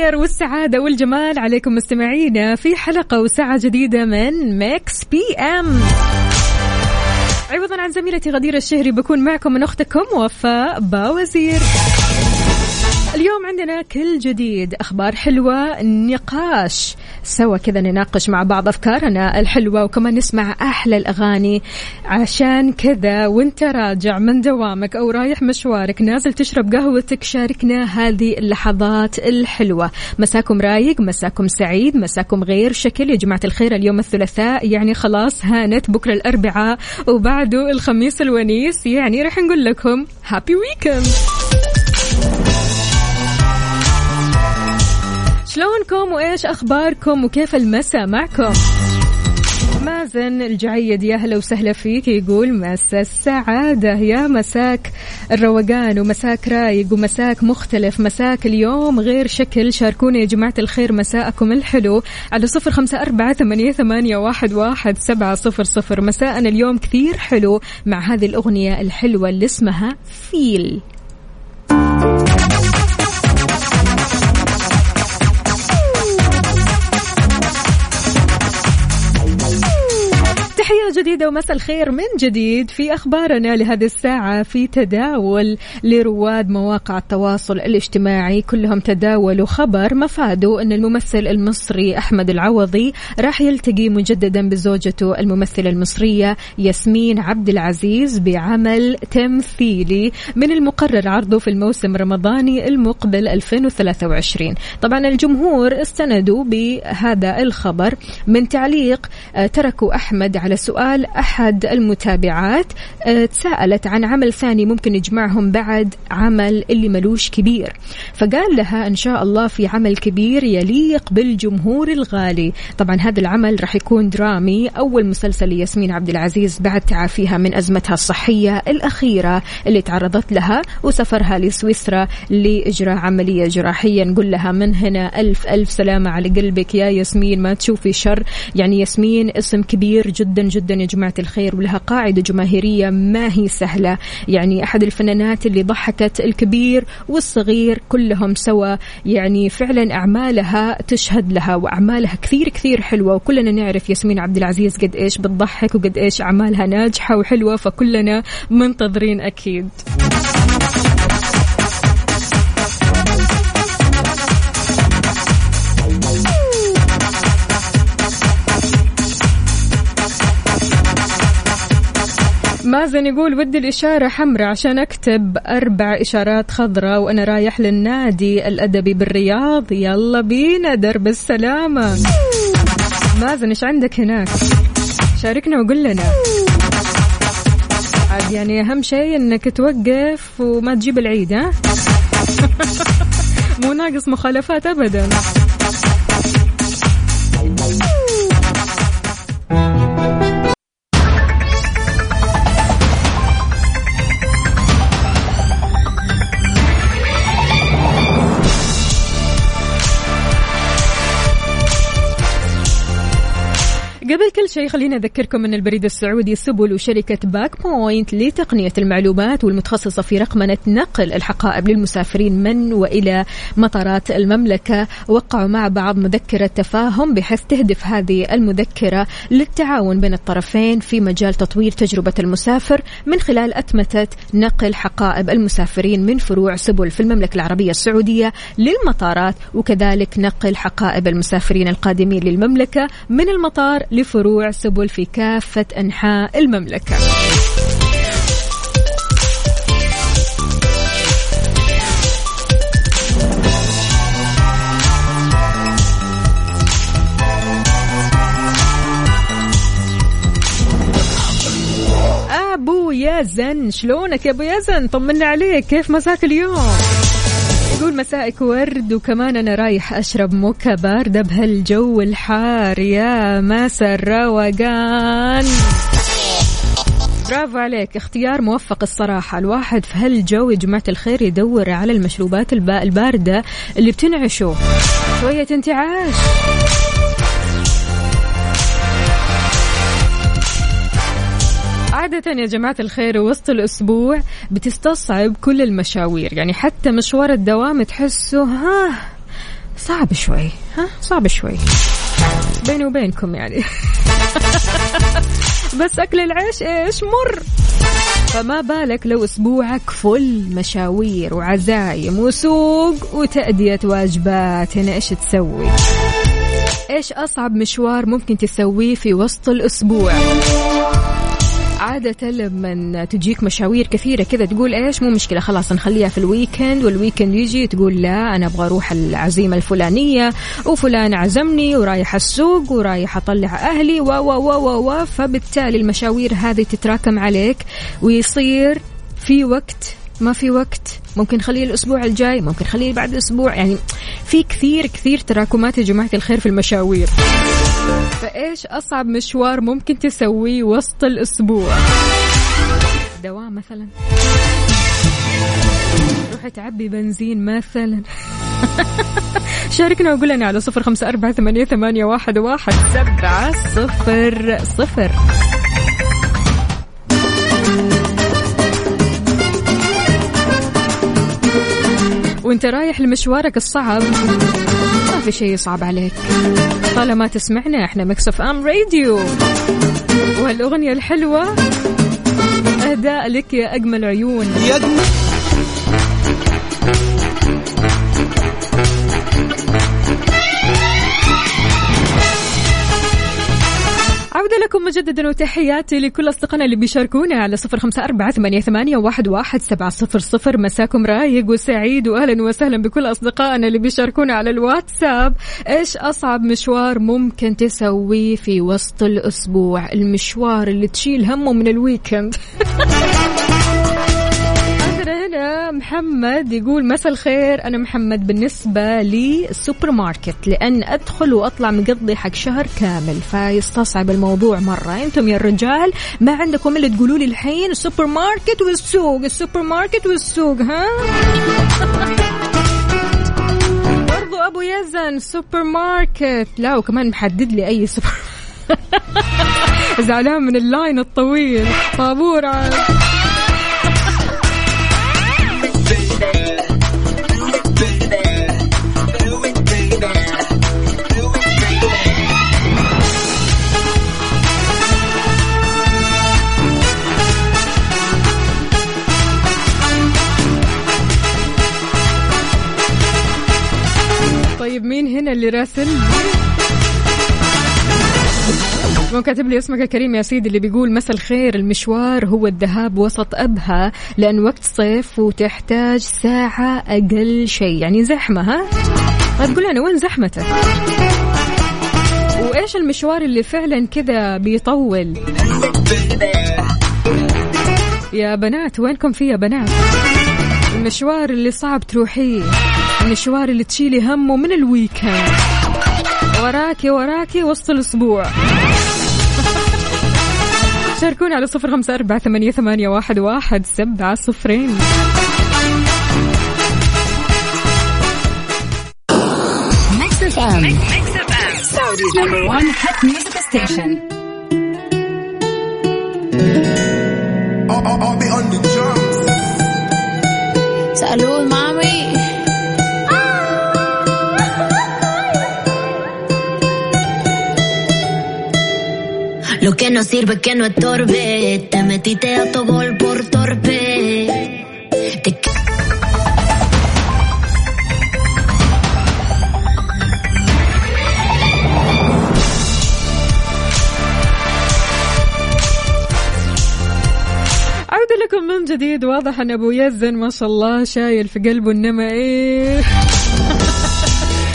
الخير والسعادة والجمال عليكم مستمعينا في حلقة وساعة جديدة من Mix PM عوضا عن زميلتي غدير الشهري بكون معكم من أختكم وفاء باوزير. اليوم عندنا كل جديد. أخبار حلوة نقاش. سوا كذا نناقش مع بعض أفكارنا الحلوة وكمان نسمع أحلى الأغاني. عشان كذا وانت راجع من دوامك أو رايح مشوارك نازل تشرب قهوتك شاركنا هذه اللحظات الحلوة. مساكم رايق مساكم سعيد مساكم غير شكل. يا جماعة الخير اليوم الثلاثاء يعني خلاص هانت بكرة الأربعاء وبعده الخميس الونيس. يعني راح نقول لكم happy weekend شلونكم وإيش أخباركم وكيف المساء معكم؟ مازن الجعيد يا هلا وسهلا فيك يقول مساء السعادة. يا مساك الروقان ومساك رايق ومساك مختلف. مساك اليوم غير شكل. شاركونا يا جماعة الخير مساءكم الحلو على صفر خمسة أربعة ثمانية, ثمانية واحد, واحد سبعة صفر صفر. مساءنا اليوم كثير حلو مع هذه الأغنية الحلوة اللي اسمها فيل. جديدة ومساء الخير من جديد في أخبارنا لهذه الساعة في تداول لرواد مواقع التواصل الاجتماعي. كلهم تداولوا خبر مفاده أن الممثل المصري أحمد العوضي راح يلتقي مجددا بزوجته الممثلة المصرية ياسمين عبد العزيز بعمل تمثيلي من المقرر عرضه في الموسم الرمضاني المقبل 2023 طبعا الجمهور استندوا بهذا الخبر من تعليق آه، تركوا أحمد على سؤال أحد المتابعات آه، تساءلت عن عمل ثاني ممكن يجمعهم بعد عمل اللي ملوش كبير. فقال لها إن شاء الله في عمل كبير يليق بالجمهور الغالي. طبعا هذا العمل راح يكون درامي. أول مسلسل لياسمين عبد العزيز بعد تعافيها من أزمتها الصحية الأخيرة اللي تعرضت لها وسفرها لسويسرا لإجراء عملية جراحية. نقول لها من هنا ألف ألف سلامة على قلبك يا ياسمين ما تشوفي شر. يعني ياسمين اسم كبير جدا جدا يا جماعة الخير ولها قاعدة جماهيرية ما هي سهلة. يعني أحد الفنانات اللي ضحكت الكبير والصغير كلهم سوا يعني فعلا أعمالها تشهد لها وأعمالها كثير كثير حلوة. وكلنا نعرف ياسمين عبد العزيز قد إيش بتضحك وقد إيش أعمالها ناجحة وحلوة فكلنا منتظرين أكيد. مازن يقول ودي الإشارة حمراء عشان أكتب أربع إشارات خضراء وأنا رايح للنادي الأدبي بالرياض. يلا بينا درب السلامة. مازن إيش عندك هناك؟ شاركنا وقول لنا. عاد يعني أهم شيء إنك توقف وما تجيب العيد ها؟ مو ناقص مخالفات أبدا. good قبل كل شيء. خلينا أذكركم أن البريد السعودي سبل وشركة باك بوينت لتقنية المعلومات والمتخصصة في رقمنة نقل الحقائب للمسافرين من وإلى مطارات المملكة. وقعوا مع بعض مذكرة تفاهم بحيث تهدف هذه المذكرة للتعاون بين الطرفين في مجال تطوير تجربة المسافر من خلال أتمتة نقل حقائب المسافرين من فروع سبل في المملكة العربية السعودية للمطارات وكذلك نقل حقائب المسافرين القادمين للمملكة من المطار لفروع سبل في كافة أنحاء المملكة. أبو يزن شلونك يا أبو يزن؟ طمنا عليك كيف مساك اليوم؟ يقول مسائك ورد وكمان أنا رايح أشرب موكا باردة بهالجو الحار يا مسا الروقان. برافو عليك اختيار موفق الصراحة. الواحد في هالجو يا جماعة الخير يدور على المشروبات الباردة اللي بتنعشه. شوية انتعاش. عادة يا جماعة الخير وسط الأسبوع بتستصعب كل المشاوير. يعني حتى مشوار الدوام تحسه ها صعب شوي ها صعب شوي. بيني وبينكم يعني. بس أكل العيش إيش؟ مر. فما بالك لو أسبوعك full مشاوير وعزايم وسوق وتأدية واجبات. هنا إيش تسوي؟ إيش أصعب مشوار ممكن تسويه في وسط الأسبوع؟ عادة لما تجيك مشاوير كثيرة كذا تقول إيش؟ مو مشكلة خلاص نخليها في ال weekend وال weekend يجي تقول لا أنا أبغى أروح العزيمة الفلانية وفلان عزمني ورايح السوق ورايح أطلع أهلي و و و و فبالتالي المشاوير هذه تتراكم عليك ويصير في وقت ما في وقت. ممكن نخليه الأسبوع الجاي ممكن نخليه بعد أسبوع. يعني في كثير كثير تراكمات يا جماعة الخير في المشاوير. فإيش أصعب مشوار ممكن تسويه وسط الأسبوع؟ دوام مثلا. روحي تعبي بنزين مثلا. شاركنا وقول لنا على صفر خمسة أربعة ثمانية, ثمانية واحد, واحد. سبعة صفر صفر. وانت رايح لمشوارك الصعب. ما في شيء صعب عليك. طالما تسمعنا إحنا مكسف ام راديو والأغنية الحلوة أهداء لك يا أجمل عيون. يا لكم مجددا وتحياتي لكل أصدقائنا اللي بيشاركونا على صفر خمسة أربعة ثمانية, واحد, سبعة صفر صفر. مساكم رايق وسعيد وأهلا وسهلا بكل أصدقائنا اللي بيشاركونا على الواتساب. إيش أصعب مشوار ممكن تسويه في وسط الأسبوع؟ المشوار اللي تشيل همه من الويكند محمد يقول مساء الخير. أنا محمد بالنسبة لي السوبر ماركت لأن أدخل وأطلع مقضي حق شهر كامل فيستصعب الموضوع مرة. أنتم يا الرجال ما عندكم إلا تقولوا لي الحين السوبر ماركت والسوق السوبر ماركت والسوق ها؟ برضو أبو يزن سوبر ماركت لا وكمان محدد لي أي سوبر زعلان من ال line الطويل. طابور عاد طيب مين هنا اللي راسل؟ مو كاتب لي اسمك كريم يا سيدي اللي بيقول مساء الخير المشوار هو الذهاب وسط أبها لأن وقت صيف وتحتاج ساعة أقل شيء. يعني زحمة ها؟ طيب قول أنا وين زحمتك؟ وإيش المشوار اللي فعلا كذا بيطول؟ يا بنات وينكم فيه يا بنات؟ المشوار اللي صعب تروحيه المشوار اللي تشيلي همه من الويكند. وراكي وراكي وسط الأسبوع. شاركونا على صفر خمسة أربعة ثمانية, ثمانية واحد, واحد سبعة صفرين Mix Saudi's number 1 hit music station Salud, mami. Lo que no sirve que no estorbe. Te metiste a tu gol por torpe. Te... لكم من جديد واضح أن أبو يزن ما شاء الله شايل في قلبه إنما إيه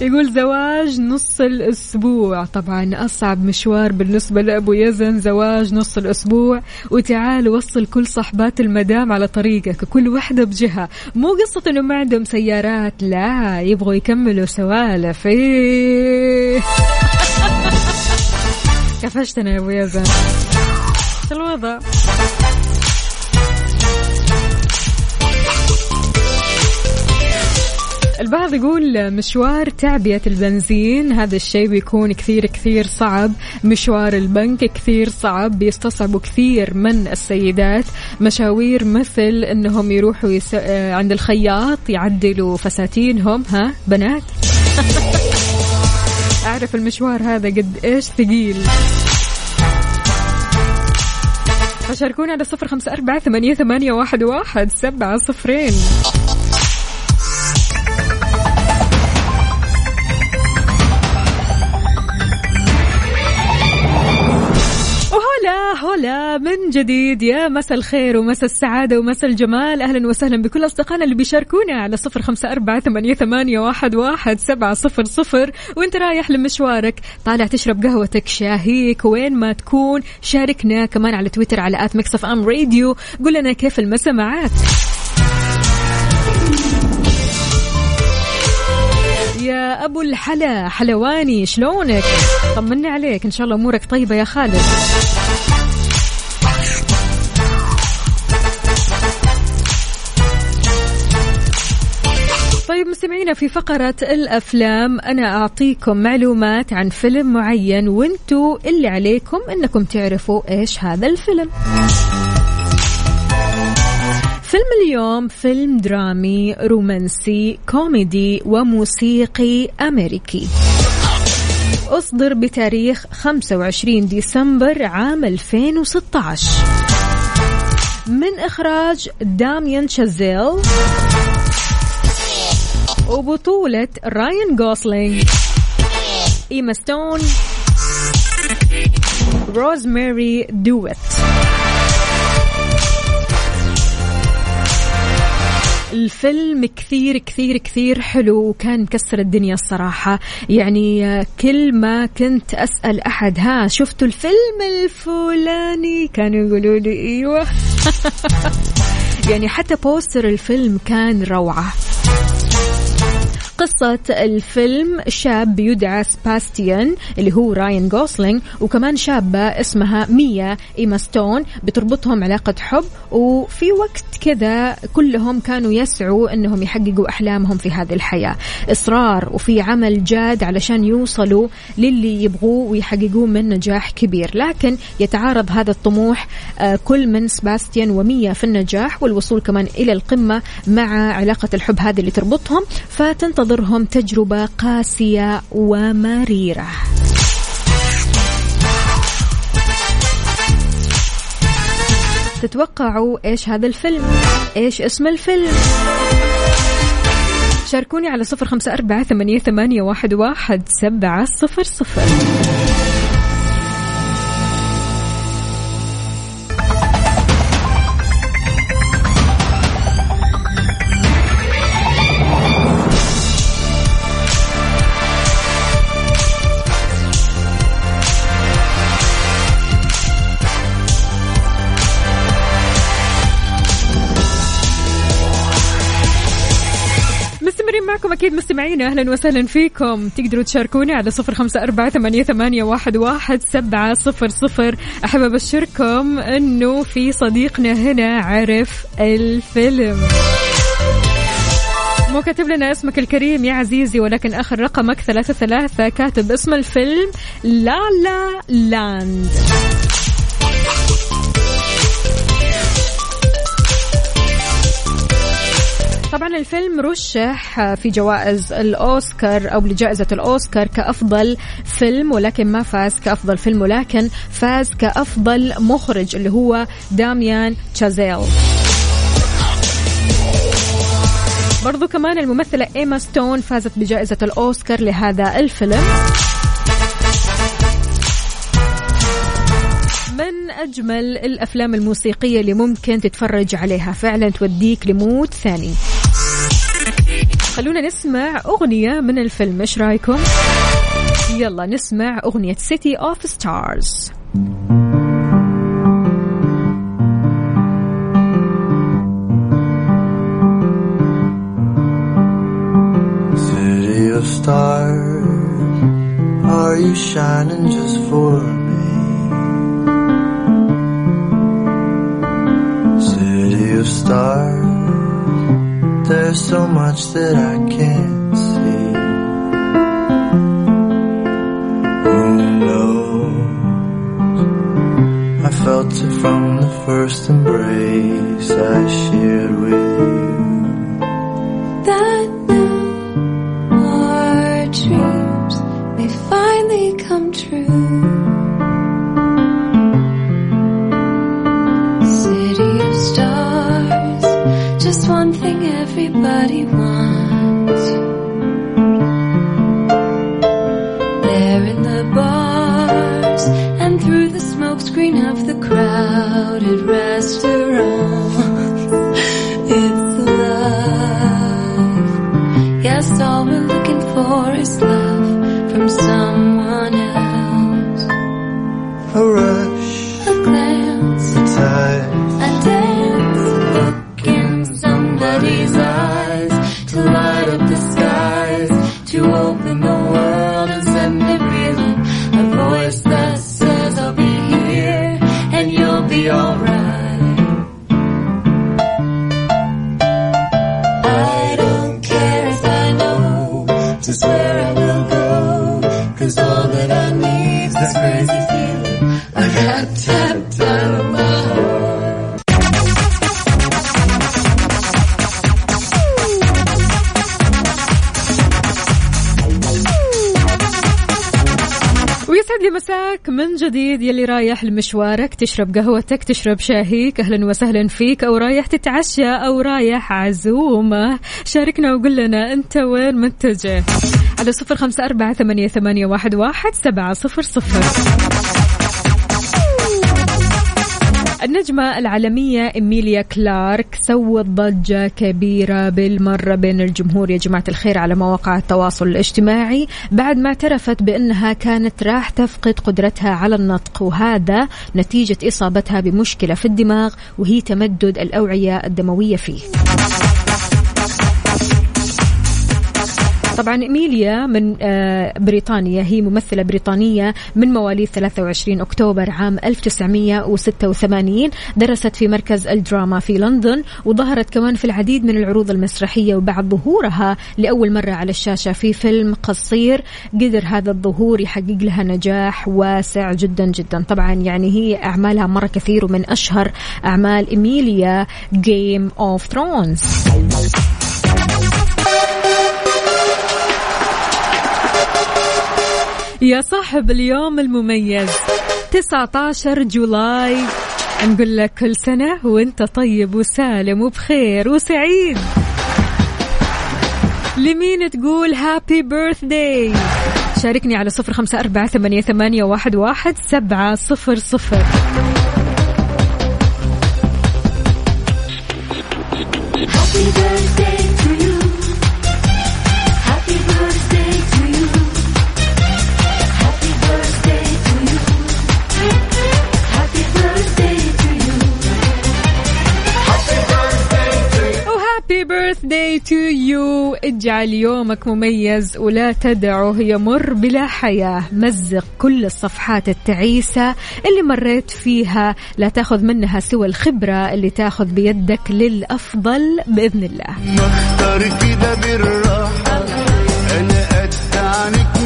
يقول زواج نص الأسبوع. طبعا أصعب مشوار بالنسبة لأبو يزن زواج نص الأسبوع. وتعال وصل كل صحبات المدام على طريقك كل واحدة بجهة. مو قصة أنه ما عندهم سيارات لا يبغوا يكملوا سوالف. إيه. كفشتنا يا أبو يزن. الوضع؟ البعض يقول مشوار تعبئة البنزين هذا الشيء بيكون كثير كثير صعب. مشوار البنك كثير صعب بيستصعبوا كثير من السيدات. مشاوير مثل إنهم يروحوا يس... آه، عند الخياط يعدلوا فساتينهم. ها بنات؟ أعرف المشوار هذا قد إيش ثقيل. فشاركونا على صفر خمسة أربعة ثمانية, ثمانية واحد, واحد سبعة صفرين. من جديد. يا مسا الخير ومسا السعادة ومسا الجمال. أهلا وسهلا بكل أصدقائنا اللي بيشاركونا على صفر خمسة أربعة ثمانية, واحد, واحد سبعة صفر صفر. وأنت رايح لمشوارك. طالع تشرب قهوتك. شاهيك. وين ما تكون. شاركنا كمان على تويتر على at Mix FM Radio. قول لنا كيف المسا معاك يا أبو الحلا حلواني شلونك؟ طمني عليك. إن شاء الله أمورك طيبة يا خالد. مستمعينا في فقرة الأفلام أنا أعطيكم معلومات عن فيلم معين وأنتو اللي عليكم أنكم تعرفوا إيش هذا الفيلم. فيلم اليوم فيلم درامي رومانسي كوميدي وموسيقي أمريكي. أصدر بتاريخ 25 ديسمبر عام 2016 من إخراج داميان شازيل. وبطولة راين غوسلينج إيما ستون روزماري دويت. الفيلم كثير كثير كثير حلو وكان مكسر الدنيا الصراحة. يعني كل ما كنت أسأل أحد ها شفتوا الفيلم الفلاني؟ كانوا يقولوا لي أيوة. يعني حتى بوستر الفيلم كان روعة. قصة الفيلم شاب يدعى سباستيان اللي هو راين جوسلينج وكمان شابة اسمها ميا إيما ستون بتربطهم علاقة حب وفي وقت كذا كلهم كانوا يسعوا إنهم يحققوا أحلامهم في هذه الحياة. إصرار وفي عمل جاد علشان يوصلوا للي يبغوه ويحققوه من نجاح كبير. لكن يتعارض هذا الطموح آه، كل من سباستيان وميا في النجاح والوصول كمان إلى القمة مع علاقة الحب هذه اللي تربطهم. فتنتظر تنتظرهم تجربة قاسية ومريرة. تتوقعوا إيش هذا الفيلم؟ إيش اسم الفيلم؟ شاركوني على صفر خمسة أربعة ثمانية, ثمانية واحد, واحد سبعة صفر صفر. أكيد مستمعين أهلا وسهلا فيكم. تقدروا تشاركوني على صفر خمسة أربعة ثمانية, ثمانية واحد, واحد سبعة صفر صفر. أحب أبشركم أنه في صديقنا هنا عرف الفيلم. مو كاتب لنا اسمك الكريم يا عزيزي ولكن آخر رقمك ثلاثة ثلاثة كاتب اسم الفيلم لا لا لاند. طبعا الفيلم رشح في جوائز الأوسكار أو لجائزة الأوسكار كأفضل فيلم ولكن ما فاز كأفضل فيلم ولكن فاز كأفضل مخرج اللي هو داميان تشازيل برضو كمان الممثلة إيما ستون فازت بجائزة الأوسكار لهذا الفيلم. من أجمل الأفلام الموسيقية اللي ممكن تتفرج عليها فعلا توديك ل mood ثاني. خلونا نسمع أغنية من الفيلم إيش رأيكم؟ يلا نسمع أغنية سيتي أوف ستارز of stars, are you shining just for me? City of stars, there's so much that I can't see. Who knows? I felt it from the first embrace I shared with you. Smokescreen of the crowded restaurants. It's love. Yes, all we're looking for is love from someone ويسعد لي مساك من جديد يلي رايح لمشوارك تشرب قهوتك تشرب شاهيك. أهلا وسهلا فيك أو رايح تتعشى أو رايح عزومة. شاركنا وقول لنا أنت وين متجه. على صفر خمسة أربعة ثمانية, ثمانية واحد, واحد سبعة صفر صفر. النجمة العالمية إميليا كلارك سوت ضجة كبيرة بالمرة بين الجمهور. يا جماعة الخير على مواقع التواصل الاجتماعي. بعد ما اعترفت بأنها كانت راح تفقد قدرتها على النطق وهذا نتيجة إصابتها بمشكلة في الدماغ وهي تمدد الأوعية الدموية فيه. طبعا إيميليا من آه، بريطانيا هي ممثلة بريطانية من مواليد 23 أكتوبر عام 1986 درست في مركز الدراما في لندن وظهرت كمان في العديد من العروض المسرحية وبعد ظهورها لأول مرة على الشاشة في فيلم قصير. قدر هذا الظهور يحقق لها نجاح واسع جدا جدا. طبعا يعني هي أعمالها مرة كثير ومن أشهر أعمال إيميليا Game of Thrones يا صاحب اليوم المميز. 19 July. نقول لك كل سنة وانت طيب وسالم وبخير وسعيد. لمين تقول هابي بيرث داي شاركني على صفر خمسة أربعة ثمانية, واحد سبعة صفر صفر. تو يو اجعل يومك مميز ولا تدعه يمر بلا حياة. مزق كل الصفحات التعيسة اللي مريت فيها. لا تاخذ منها سوى الخبرة اللي تاخذ بيدك للأفضل بإذن الله. اختار كده بالراحة. أنا قد عنك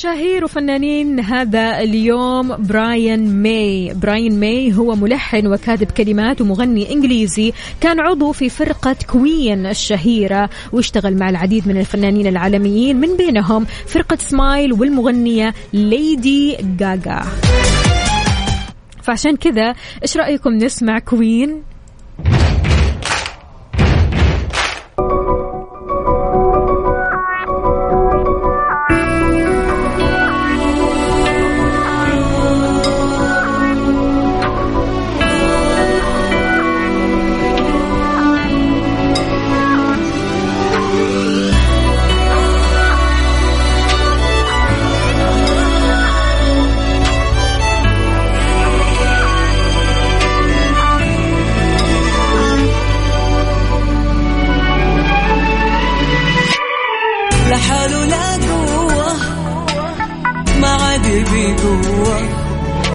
مشاهير وفنانين هذا اليوم براين ماي. براين ماي هو ملحن وكاتب كلمات ومغني إنجليزي. كان عضو في فرقة كوين الشهيرة واشتغل مع العديد من الفنانين العالميين من بينهم فرقة سمايل والمغنية ليدي جاجا. فعشان كذا إيش رأيكم نسمع كوين؟